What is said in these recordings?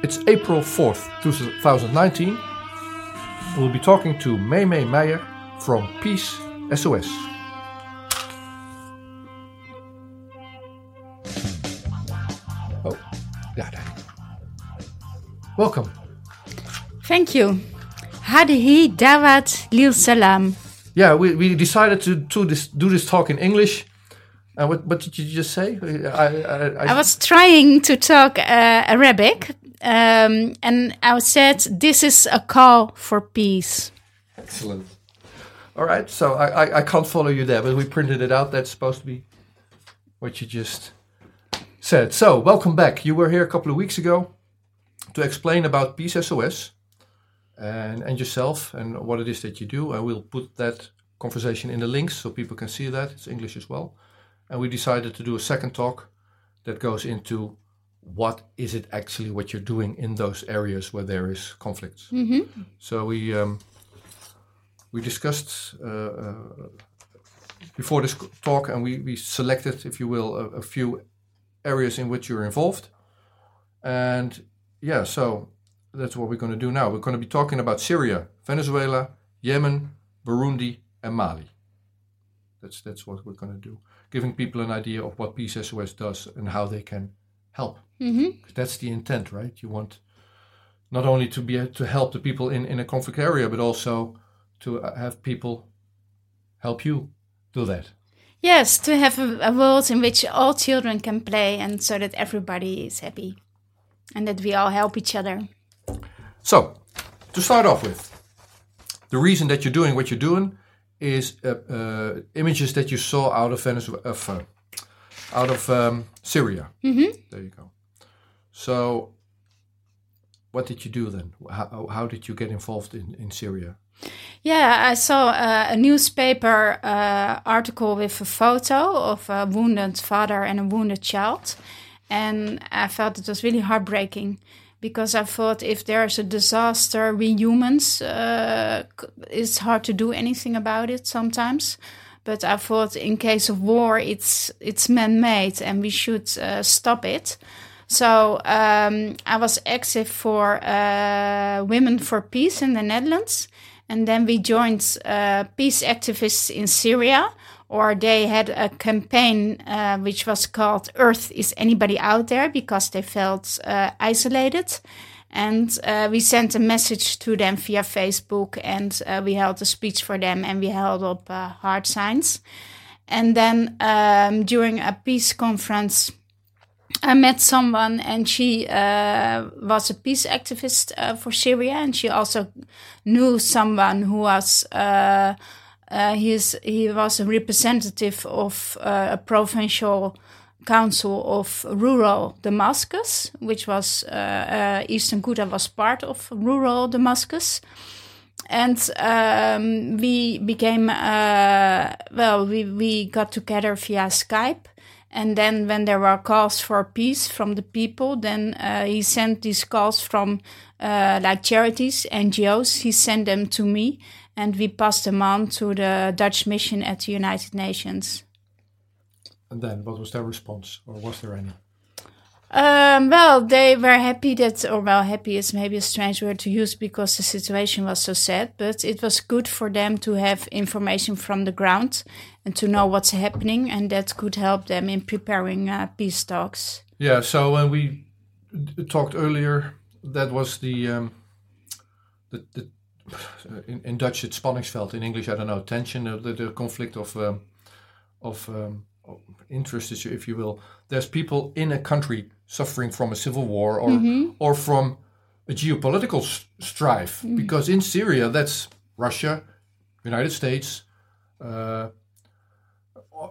It's April 4th, 2019. We'll be talking to May May Meyer from Peace SOS. Oh, yeah, there you go. Welcome. Thank you. Hadhi Dawat Lil Salam. Yeah, we, we decided to, to this, do this talk in English. Uh, what, what did you just say? I, I, I was trying to talk uh, Arabic, um, and I said, This is a call for peace. Excellent. All right, so I, I, I can't follow you there, but we printed it out. That's supposed to be what you just said. So, welcome back. You were here a couple of weeks ago to explain about Peace SOS and, and yourself and what it is that you do. And we'll put that conversation in the links so people can see that. It's English as well. And we decided to do a second talk that goes into what is it actually what you're doing in those areas where there is conflicts. So we um, we discussed uh, uh, before this talk, and we, we selected, if you will, a, a few areas in which you're involved. And yeah, so that's what we're going to do now. We're going to be talking about Syria, Venezuela, Yemen, Burundi, and Mali. That's that's what we're going to do, giving people an idea of what Peace SOS does and how they can help. Mm-hmm. That's the intent, right? You want not only to be to help the people in, in a conflict area, but also to uh, have people help you do that. Yes, to have a, a world in which all children can play and so that everybody is happy and that we all help each other. So, to start off with, the reason that you're doing what you're doing is uh, uh, images that you saw out of Venezuela, of, uh, out of um, Syria. Mm-hmm. There you go. So, what did you do then? How, how did you get involved in, in Syria? Yeah, I saw uh, a newspaper uh, article with a photo of a wounded father and a wounded child. And I felt it was really heartbreaking because I thought if there's a disaster, we humans, uh, it's hard to do anything about it sometimes. But I thought in case of war, it's it's man-made and we should uh, stop it. So um, I was active for uh, Women for Peace in the Netherlands, and then we joined uh, peace activists in Syria, or they had a campaign uh, which was called "Earth is anybody out there?" because they felt uh, isolated. And uh, we sent a message to them via Facebook, and uh, we held a speech for them, and we held up uh, heart signs. And then um, during a peace conference, I met someone, and she uh, was a peace activist uh, for Syria, and she also knew someone who was. Uh, uh, he's, he was a representative of a provincial council of rural Damascus, which was uh, uh, Eastern Ghouta was part of rural Damascus, and um, we became uh, well. We we got together via Skype, and then when there were calls for peace from the people, then uh, he sent these calls from uh, like charities, NGOs. He sent them to me, and we passed them on to the Dutch mission at the United Nations. And then, what was their response, or was there any? Um, well, they were happy that, or well, happy is maybe a strange word to use because the situation was so sad, but it was good for them to have information from the ground and to know what's happening, and that could help them in preparing uh, peace talks. Yeah, so when we talked earlier, that was the um, the, the in, in Dutch it's spanningsveld. In English, I don't know, tension, uh, the, the conflict of um, of, um, of interest, if you- if you will. There's people in a country suffering from a civil war or or from a geopolitical s- strife, because in Syria, that's Russia, United States. Uh,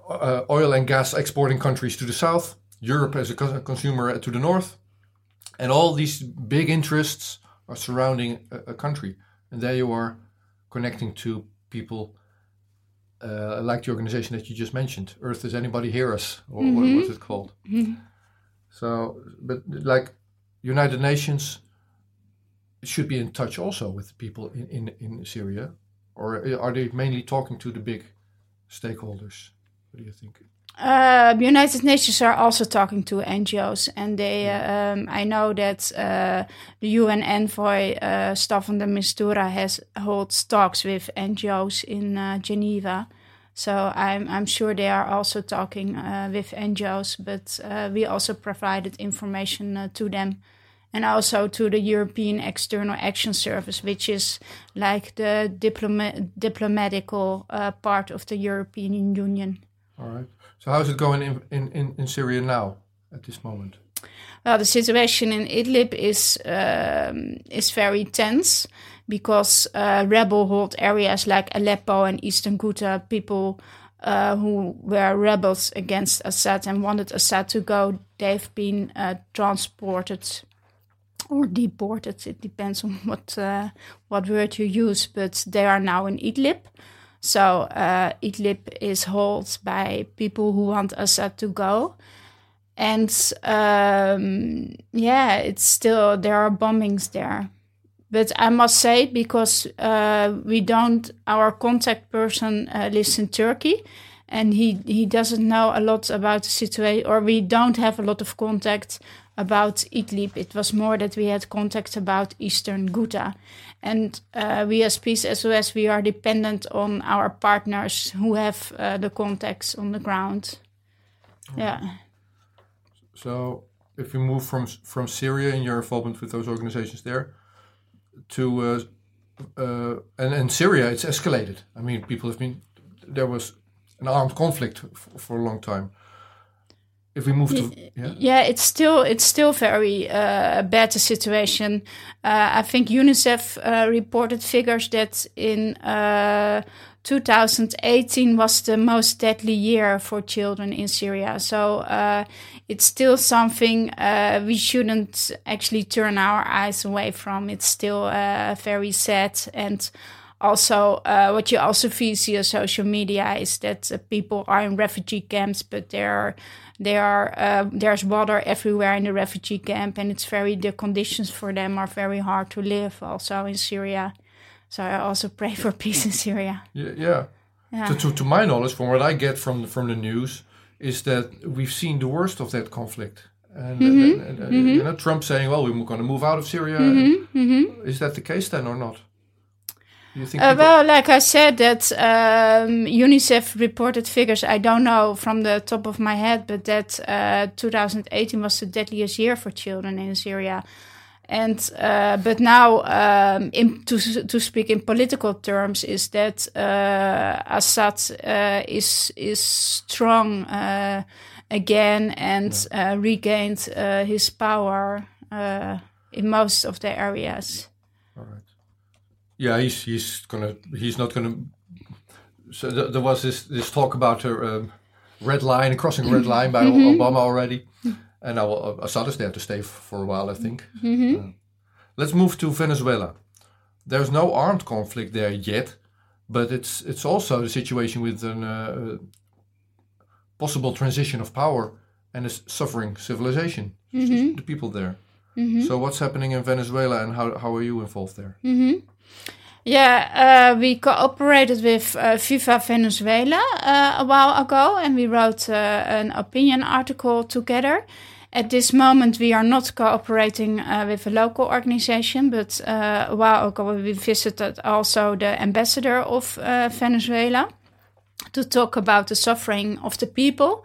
uh, oil and gas exporting countries to the south, Europe as a consumer to the north, and all these big interests are surrounding a, a country. And there you are connecting to people uh, like the organization that you just mentioned, Earth Does Anybody Hear Us? Or what mm-hmm. was it called? Mm-hmm. So, but like United Nations should be in touch also with people in, in, in Syria, or uh, are they mainly talking to the big stakeholders? What do you think? Uh, United Nations are also talking to NGOs, and they. Um, I know that uh, the UN envoy uh, Staffan de Mistura has holds talks with NGOs in uh, Geneva. So I'm I'm sure they are also talking uh, with NGOs, but uh, we also provided information uh, to them, and also to the European External Action Service, which is like the diploma- diplomatical uh, part of the European Union. All right. So how's it going in, in, in, Syria now at this moment? Well, the situation in Idlib is um, is very tense because uh, rebel hold areas like Aleppo and Eastern Ghouta, people uh, who were rebels against Assad and wanted Assad to go, they've been uh, transported or deported. It depends on what uh, what word you use, but they are now in Idlib. So uh, Idlib is held by people who want Assad to go. And um, yeah, it's still, there are bombings there. But I must say, because uh, we don't, our contact person uh, lives in Turkey and he, he doesn't know a lot about the situation, or we don't have a lot of contact about Idlib. It was more that we had contact about Eastern Ghouta. And uh, we as Peace SOS, we are dependent on our partners who have uh, the contacts on the ground. Yeah. So if we move from from Syria and your involvement with those organizations there to uh, uh, and in Syria, it's escalated. I mean, people have been there was an armed conflict for a long time if we move to yeah, yeah it's still it's still very uh, bad the situation. Uh, I think UNICEF uh, reported figures that in uh, 2018 was the most deadly year for children in Syria. So uh, it's still something uh, we shouldn't actually turn our eyes away from. It's still very sad and also uh, what you also see on social media is that uh, people are in refugee camps but there there are uh, there's water everywhere in the refugee camp and it's very the conditions for them are very hard to live also in syria so i also pray for peace in syria yeah yeah, yeah. To, to, to my knowledge from what i get from the, from the news is that we've seen the worst of that conflict and, mm-hmm. and, and, and mm-hmm. you know trump saying well we're going to move out of syria mm-hmm. mm-hmm. is that the case then or not uh, well, like I said, that um, UNICEF reported figures. I don't know from the top of my head, but that uh, 2018 was the deadliest year for children in Syria. And uh, but now, um, in, to to speak in political terms, is that uh, Assad uh, is is strong uh, again and regained his power in most of the areas. All right yeah, he's he's gonna he's not gonna. So th- there was this this talk about a um, red line, crossing a red line by mm-hmm. Obama already, and now uh, Assad is there to stay for a while, I think. Mm-hmm. Uh, let's move to Venezuela. There's no armed conflict there yet, but it's it's also the situation with a uh, possible transition of power and a suffering civilization, mm-hmm. the people there. Mm-hmm. So what's happening in Venezuela, and how how are you involved there? Mm-hmm. Yeah, uh, we cooperated with uh, Viva Venezuela uh, a while ago and we wrote uh, an opinion article together. At this moment, we are not cooperating uh, with a local organization, but uh, a while ago we visited also the ambassador of Venezuela to talk about the suffering of the people.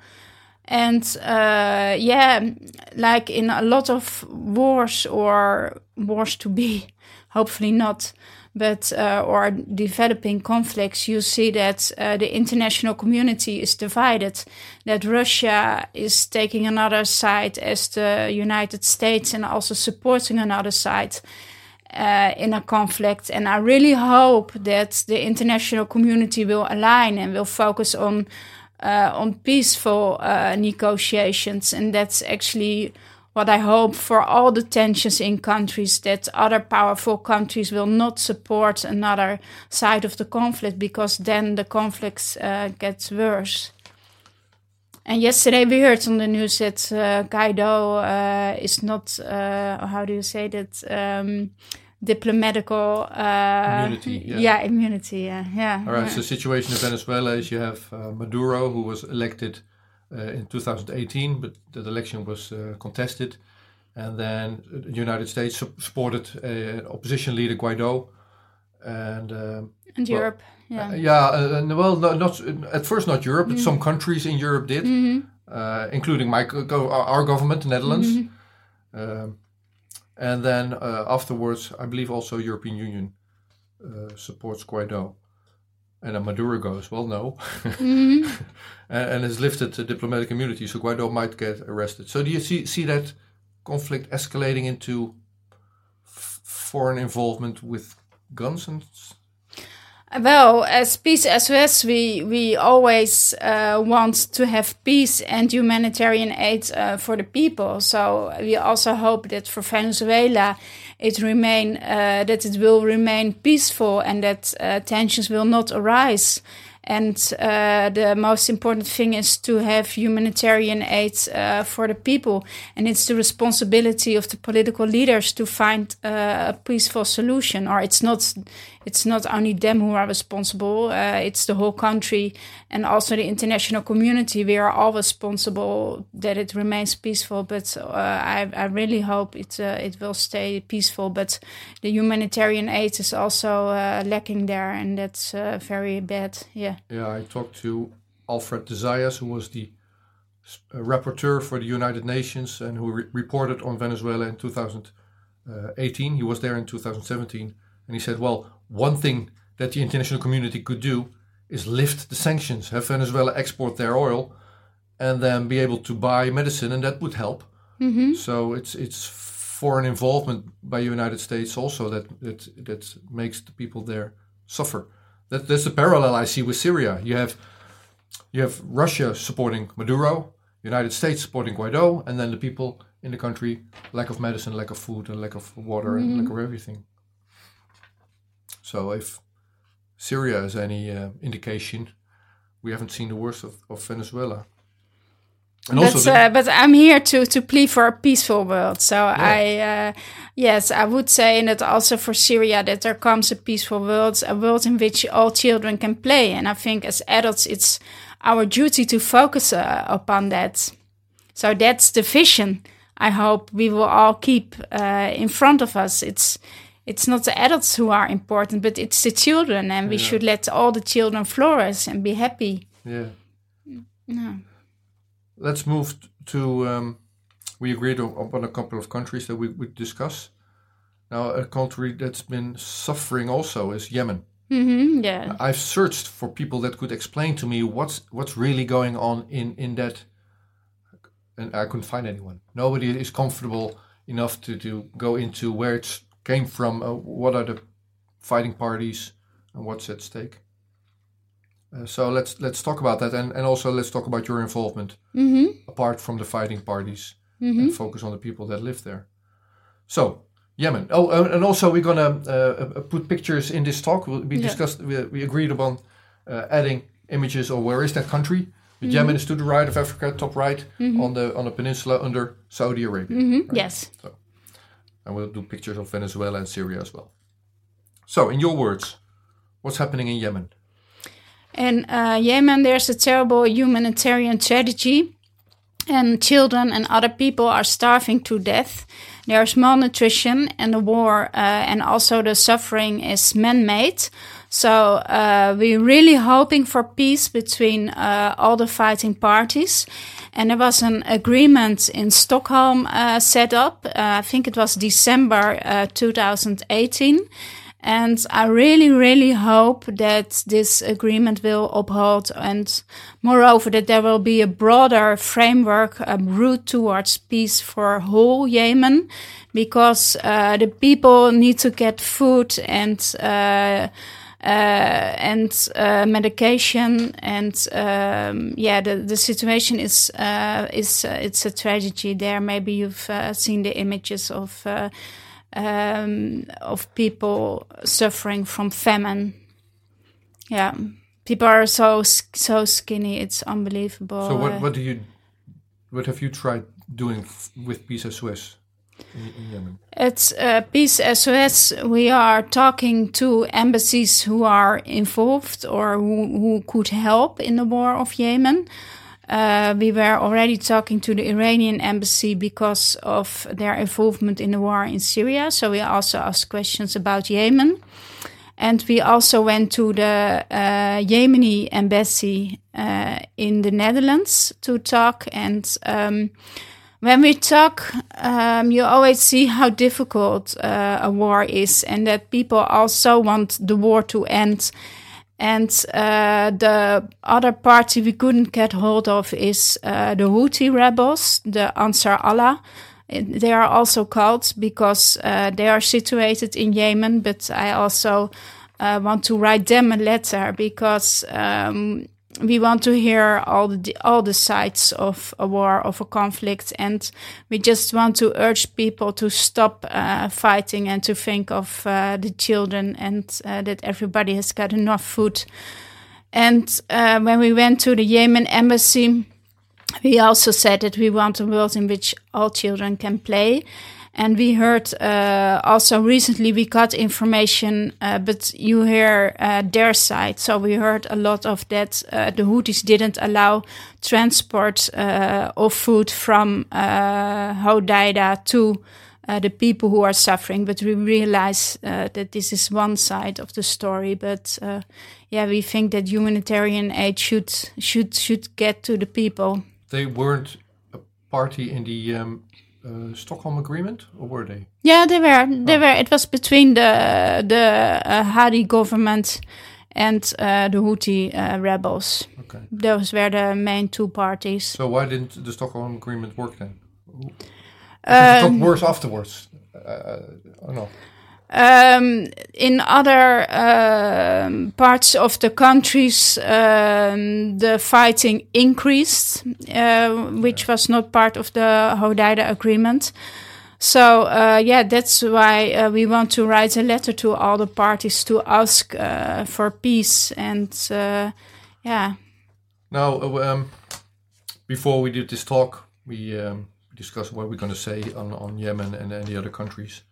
And yeah, like in a lot of wars or wars to be, hopefully not but uh, or developing conflicts, you see that uh, the international community is divided. That Russia is taking another side as the United States and also supporting another side. Uh, in a conflict, and I really hope that the international community will align and will focus on uh, on peaceful uh, negotiations, and that's actually what I hope for all the tensions in countries that other powerful countries will not support another side of the conflict because then the conflicts uh, gets worse. And yesterday we heard on the news that uh, Guaido uh, is not, uh, how do you say that, um, diplomatical uh, immunity. Yeah. yeah, immunity. Yeah, yeah. All right. Yeah. So the situation in Venezuela is you have uh, Maduro, who was elected uh, in 2018, but that election was uh, contested. And then the United States sup- supported uh, opposition leader Guaido. And um, And Well, Europe, yeah. uh, yeah, uh, and well, no, not at first not Europe, but some countries in Europe did, Mhm. uh, including my our government, the Netherlands. Mhm. Um, and then uh, afterwards, I believe also European Union uh, supports Guaido. And then Maduro goes, well, no, Mhm. and, and has lifted the diplomatic immunity, so Guaido might get arrested. So do you see see that conflict escalating into f- foreign involvement with guns and? Well, as Peace SOS, we we always uh, want to have peace and humanitarian aid uh, for the people. So we also hope that for Venezuela, it remain uh, that it will remain peaceful and that uh, tensions will not arise. And uh, the most important thing is to have humanitarian aid uh, for the people. And it's the responsibility of the political leaders to find uh, a peaceful solution. Or it's not, it's not only them who are responsible. Uh, it's the whole country and also the international community. We are all responsible that it remains peaceful. But uh, I, I really hope it uh, it will stay peaceful. But the humanitarian aid is also lacking there, and that's very bad. Yeah. Yeah, I talked to Alfred de Zayas, who was the uh, rapporteur for the United Nations and who re- reported on Venezuela in 2018. He was there in 2017, and he said, "Well, one thing that the international community could do is lift the sanctions, have Venezuela export their oil, and then be able to buy medicine, and that would help." Mm-hmm. So it's it's foreign involvement by the United States also that that that makes the people there suffer. That that's the parallel I see with Syria. You have you have Russia supporting Maduro, United States supporting Guaido, and then the people in the country lack of medicine, lack of food, and lack of water, and lack of everything. So if Syria is any uh, indication, we haven't seen the worst of, of Venezuela. And but, uh, but I'm here to, to plea for a peaceful world. So I, uh, yes, I would say that also for Syria that there comes a peaceful world, a world in which all children can play. And I think as adults, it's our duty to focus uh, upon that. So that's the vision. I hope we will all keep uh, in front of us. It's it's not the adults who are important, but it's the children, and we Yeah. should let all the children flourish and be happy. yeah. Yeah. Let's move to. Um, we agreed upon a couple of countries that we would discuss. Now, a country that's been suffering also is Yemen. hmm yeah. I've searched for people that could explain to me what's what's really going on in in that, and I couldn't find anyone. Nobody is comfortable enough to to go into where it came from. Uh, what are the fighting parties and what's at stake? Uh, so let's let's talk about that, and and also let's talk about your involvement hmm apart from the fighting parties hmm and focus on the people that live there. So Yemen. Oh, and also we're gonna uh, uh, put pictures in this talk. We, we Yeah. discussed. We, we agreed upon uh, adding images of where is that country. But Yemen is to the right of Africa, top right on the on the peninsula under Saudi Arabia, hmm Yes. and we'll do pictures of Venezuela and Syria as well. So, in your words, what's happening in Yemen? In uh, Yemen, there's a terrible humanitarian tragedy, and children and other people are starving to death. There's malnutrition, and the war uh, and also the suffering is man made. So, uh, we're really hoping for peace between uh, all the fighting parties. And there was an agreement in Stockholm uh, set up. Uh, I think it was December uh, 2018. And I really, really hope that this agreement will uphold and moreover that there will be a broader framework, a route towards peace for whole Yemen because uh, the people need to get food and uh, uh, and uh, medication and um, yeah the, the situation is uh, is uh, it's a tragedy there. Maybe you've uh, seen the images of uh, um, of people suffering from famine. Yeah, people are so so skinny. It's unbelievable. So, Uh, what what do you what have you tried doing f- with Peace SOS in, in Yemen? It's uh, Peace SOS. We are talking to embassies who are involved or who, who could help in the war of Yemen. Uh, we were already talking to the Iranian embassy because of their involvement in the war in Syria. So we also asked questions about Yemen. And we also went to the uh, Yemeni embassy uh, in the Netherlands to talk. And um, when we talk, um, you always see how difficult uh, a war is, and that people also want the war to end. And uh, the other party we couldn't get hold of is uh, the Houthi rebels, the Ansar Allah. They are also called because uh, they are situated in Yemen, but I also uh, want to write them a letter because um, we want to hear all the all the sides of a war of a conflict and we just want to urge people to stop uh, fighting and to think of uh, the children and uh, that everybody has got enough food. And uh, when we went to the Yemen embassy we also said that we want a world in which all children can play and we heard uh, also recently we got information, uh, but you hear uh, their side. So we heard a lot of that uh, the Houthis didn't allow transport uh, of food from uh, Hodeida to the people who are suffering. But we realize that this is one side of the story. But yeah, we think that humanitarian aid should should should get to the people. They weren't a party in the um, uh, Stockholm Agreement, or were they? Yeah, they were. They oh. were. It was between the the uh, Hadi government and uh, the Houthi uh, rebels. Okay. Those were the main two parties. So why didn't the Stockholm Agreement work then? Um, it got worse afterwards. Uh, know. Um, in other um, parts of the countries, um, the fighting increased, uh, which was not part of the Hodeida agreement. So, uh, yeah, that's why uh, we want to write a letter to all the parties to ask uh, for peace. And, uh, yeah. Now, uh, um, before we did this talk, we um, discussed what we're going to say on, on Yemen and, and the other countries.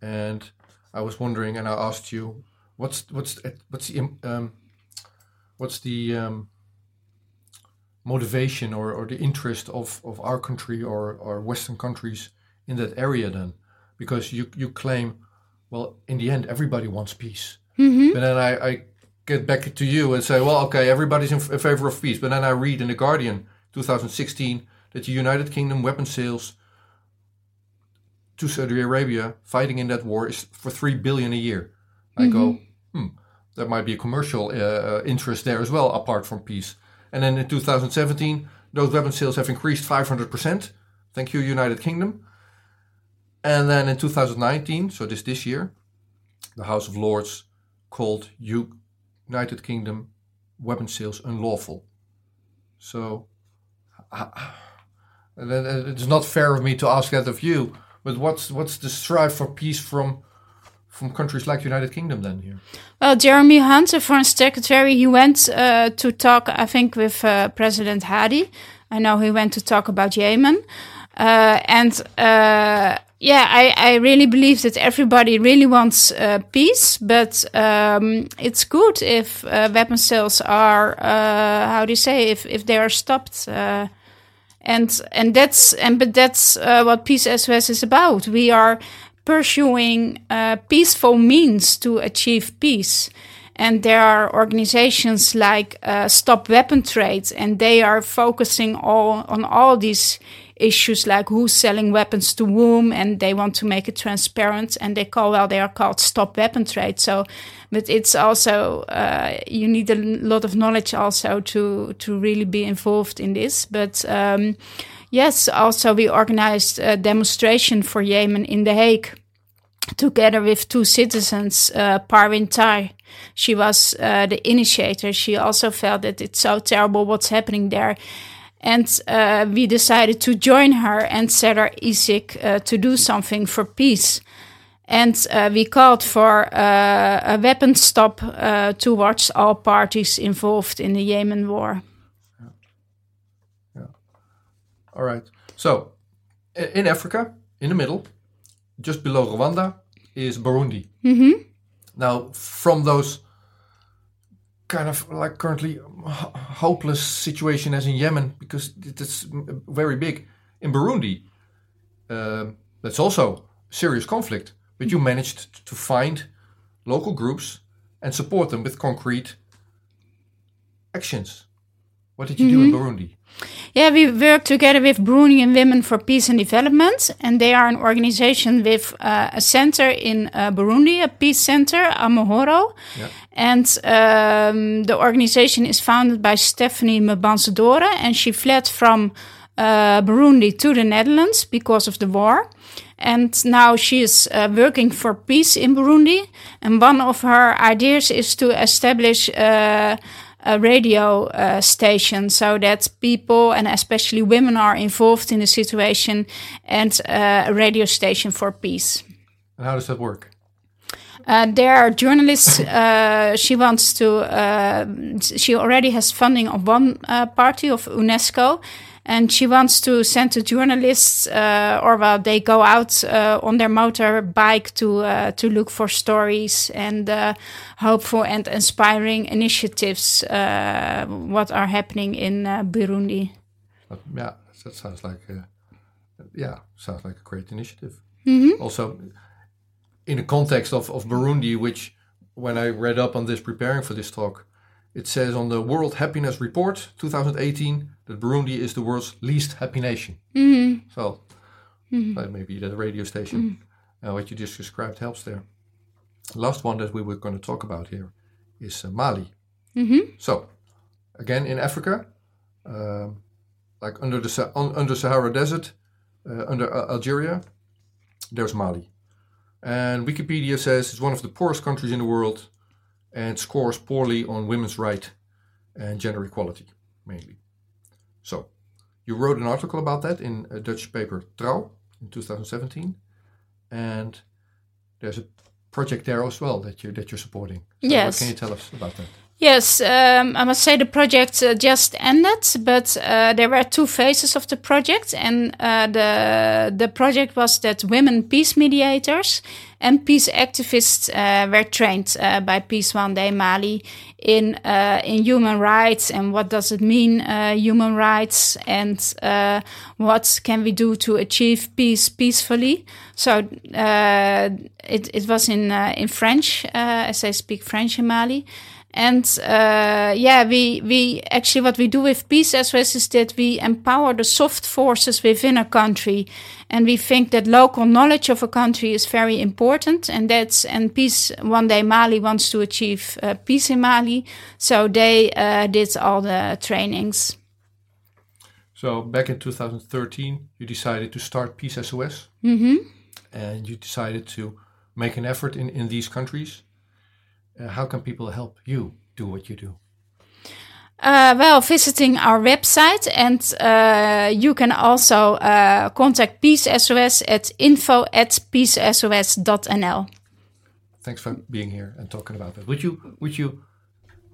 And I was wondering, and I asked you, what's what's what's the um, what's the um, motivation or, or the interest of, of our country or, or Western countries in that area then? Because you you claim, well, in the end, everybody wants peace. Mm-hmm. But then I, I get back to you and say, well, okay, everybody's in, f- in favor of peace. But then I read in the Guardian, 2016, that the United Kingdom weapon sales to Saudi Arabia fighting in that war is for three billion a year. I mm-hmm. go, hmm, there might be a commercial uh, uh, interest there as well, apart from peace. And then in 2017, those weapon sales have increased 500%. Thank you, United Kingdom. And then in 2019, so this this year, the House of Lords called United Kingdom weapon sales unlawful. So, uh, it's not fair of me to ask that of you but what's what's the strive for peace from from countries like the United Kingdom then here? Well, Jeremy Hunt, the foreign secretary, he went uh, to talk, I think, with uh, President Hadi. I know he went to talk about Yemen. Uh, and uh, yeah, I, I really believe that everybody really wants uh, peace, but um, it's good if uh, weapon sales are, how do you say, if, if they are stopped and and that's and but that's uh, what peace SOS is about. We are pursuing uh, peaceful means to achieve peace. And there are organizations like uh, Stop Weapon Trade, and they are focusing all on all these issues like who's selling weapons to whom, and they want to make it transparent. And they call well, they are called Stop Weapon Trade. So, but it's also uh, you need a lot of knowledge also to to really be involved in this. But um, yes, also we organized a demonstration for Yemen in The Hague together with two citizens, uh, Parvin Tai. She was uh, the initiator. She also felt that it's so terrible what's happening there. And uh, we decided to join her and Serdar Isik uh, to do something for peace. And uh, we called for uh, a weapon stop uh, towards all parties involved in the Yemen war. Yeah. yeah. All right. So, in Africa, in the middle, just below Rwanda, is Burundi. Mm -hmm. Now, from those kind of like currently hopeless situation as in Yemen because it's very big. In Burundi, um that's also serious conflict, but you managed to find local groups and support them with concrete actions. What did you do in Burundi? Yeah, we work together with Burundian Women for Peace and Development, and they are an organization with uh, a center in uh, Burundi, a peace center, Amahoro. Yeah. And um, the organization is founded by Stephanie Mbanzendore, and she fled from uh, Burundi to the Netherlands because of the war. And now she is uh, working for peace in Burundi. And one of her ideas is to establish uh, a radio uh, station so that people and especially women are involved in the situation and uh, a radio station for peace. And how does that work? Uh, there are journalists. Uh, she wants to. Uh, she already has funding of one uh, party of UNESCO, and she wants to send the journalists, uh, or well, they go out uh, on their motorbike to to look for stories and hopeful and inspiring initiatives. what are happening in Burundi? Yeah, that sounds like. A, yeah, sounds like a great initiative. Mm-hmm. Also, in the context of, of Burundi, which when I read up on this preparing for this talk, it says on the World Happiness Report 2018 that Burundi is the world's least happy nation. Mm-hmm. So but maybe the radio station, uh, what you just described, helps there. Last one that we were going to talk about here is uh, Mali. Mm-hmm. So, again in Africa, um, like under the Sa- un- under Sahara Desert, uh, under Al- Algeria, there's Mali. And Wikipedia says it's one of the poorest countries in the world and scores poorly on women's rights and gender equality, mainly. So, you wrote an article about that in a Dutch paper Trouw in 2017, and there's a project there as well that you that you're supporting. So Yes. What can you tell us about that? Yes, um, I must say the project uh, just ended, but uh, there were two phases of the project, and uh, the the project was that women peace mediators and peace activists uh, were trained uh, by Peace One Day Mali in uh, in human rights and what does it mean human rights and what can we do to achieve peace peacefully. So it it was in in French as I speak French in Mali. And uh, yeah, we we actually what we do with Peace SOS is that we empower the soft forces within a country, and we think that local knowledge of a country is very important. And that's and Peace One Day Mali wants to achieve uh, peace in Mali, so they uh, did all the trainings. So back in 2013, you decided to start Peace SOS, hmm and you decided to make an effort in in these countries. Uh, how can people help you do what you do? Uh, well, visiting our website, and uh, you can also uh, contact Peace SOS at info at peacesos.nl. Thanks for being here and talking about that. Would you would you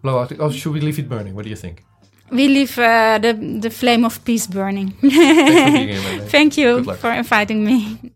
blow out? The, oh, should we leave it burning? What do you think? We leave uh, the the flame of peace burning. Thanks for being here, Thank you for inviting me.